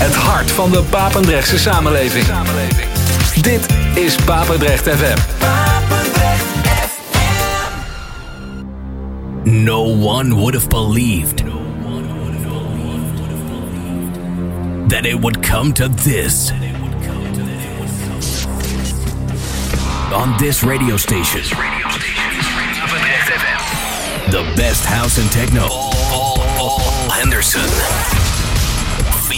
Het hart van de Papendrechtse samenleving. Dit is Papendrecht FM. No one would have believed that it would come to this. On this radio station, the best house and techno. Paul, Paul Henderson.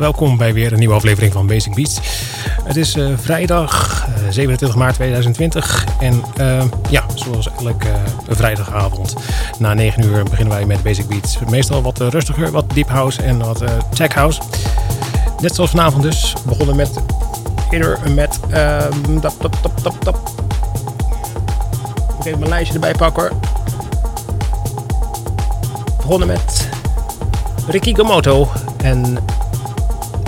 Welkom bij weer een nieuwe aflevering van Basic Beats. Het is uh, vrijdag uh, 27 maart 2020 en uh, ja, zoals elke vrijdagavond na 9 uur beginnen wij met Basic Beats. Meestal wat rustiger, wat deep house en wat tech house. Net zoals vanavond dus, begonnen met eerder met tap, tap, tap, tap, tap. Ik even mijn lijstje erbij pakken. Begonnen met Ricky Gamoto en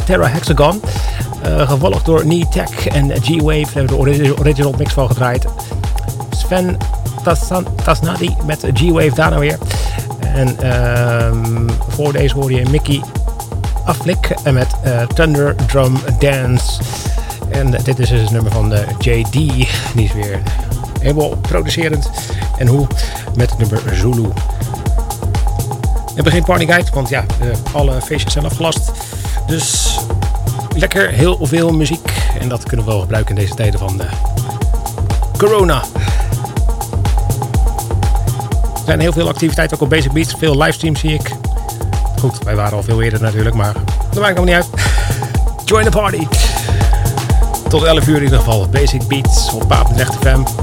Terra Hexagon. Uh, gevolgd door Knee Tech en G-Wave. Daar hebben we de original mix van gedraaid. Sven Tasnadi met G-Wave daarna weer. En uh, voor deze hoorde je Mickey Afflick met uh, Thunder Drum Dance. En dit is dus het nummer van de JD. Die is weer helemaal producerend. En hoe? Met het nummer Zulu. We hebben geen partyguide, want ja, alle feestjes zijn afgelast. Dus lekker heel veel muziek. En dat kunnen we wel gebruiken in deze tijden van de corona. Er zijn heel veel activiteiten ook op Basic Beats. Veel livestreams zie ik. Goed, wij waren al veel eerder natuurlijk, maar dat maakt allemaal niet uit. Join the party. Tot 11 uur in ieder geval. Basic Beats op Papendrecht FM.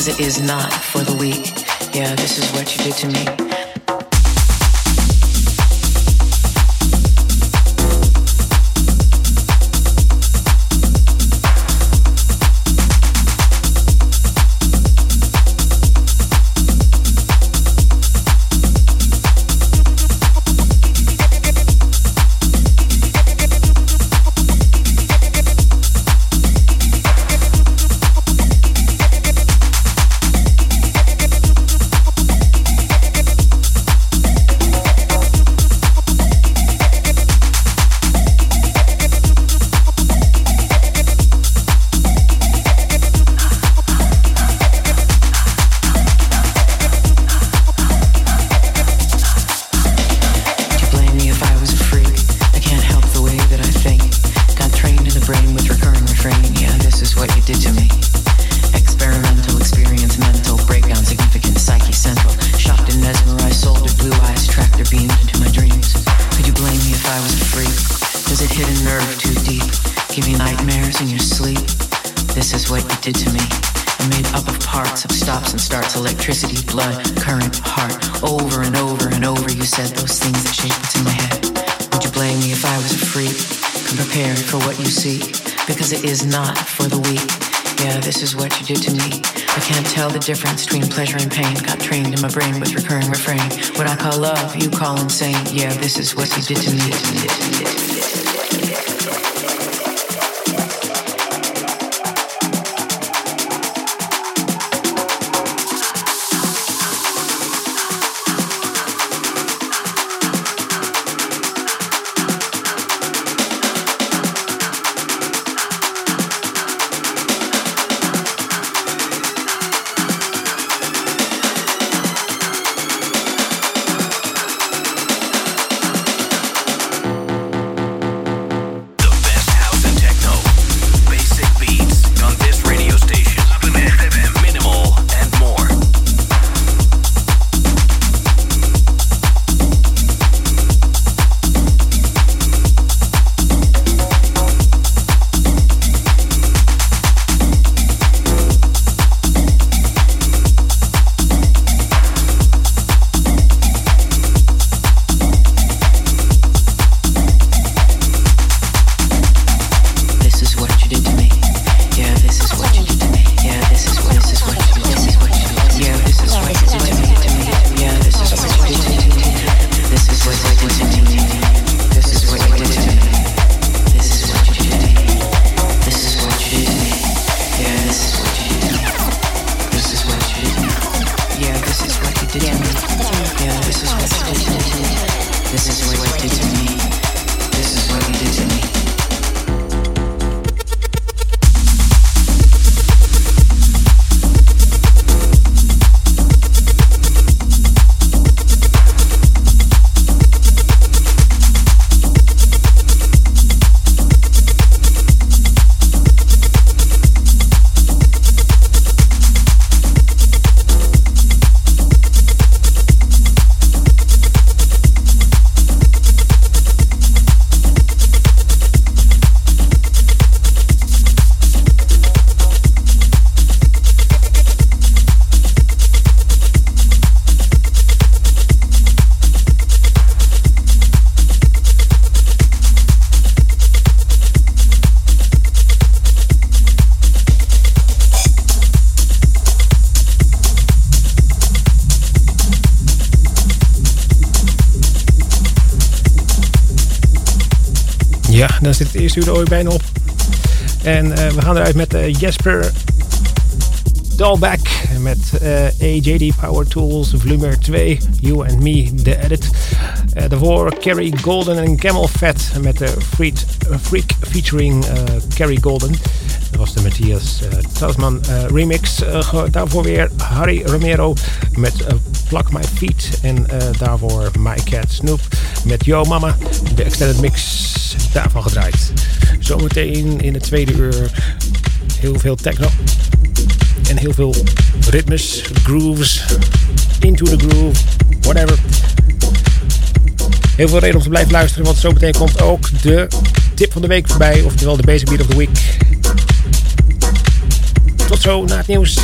Cause it is not for the weak. Yeah, this is what you did to me. Because it is not for the weak. Yeah, this is what you did to me. I can't tell the difference between pleasure and pain. Got trained in my brain with recurring refrain. What I call love, you call insane. Yeah, this is what you did to me. Het eerste uur er ooit bijna op. En uh, we gaan eruit met uh, Jesper Dalback met uh, AJD Power Tools volume 2, You and Me, The Edit. daarvoor Carrie Golden en Camel Fat met de Freak, Freak featuring Carrie Golden. Dat was de Matthias Tasman remix. daarvoor weer Harry Romero met Plak My Feet. En daarvoor My Cat Snoop met Yo Mama. De extended mix daarvan gedraaid. Zometeen in het tweede uur heel veel techno. En heel veel ritmes, grooves, into the groove, whatever. Heel veel reden om te blijven luisteren, want zo meteen komt ook de tip van de week voorbij. Oftewel de Basic Beat of the Week. Tot zo na het nieuws.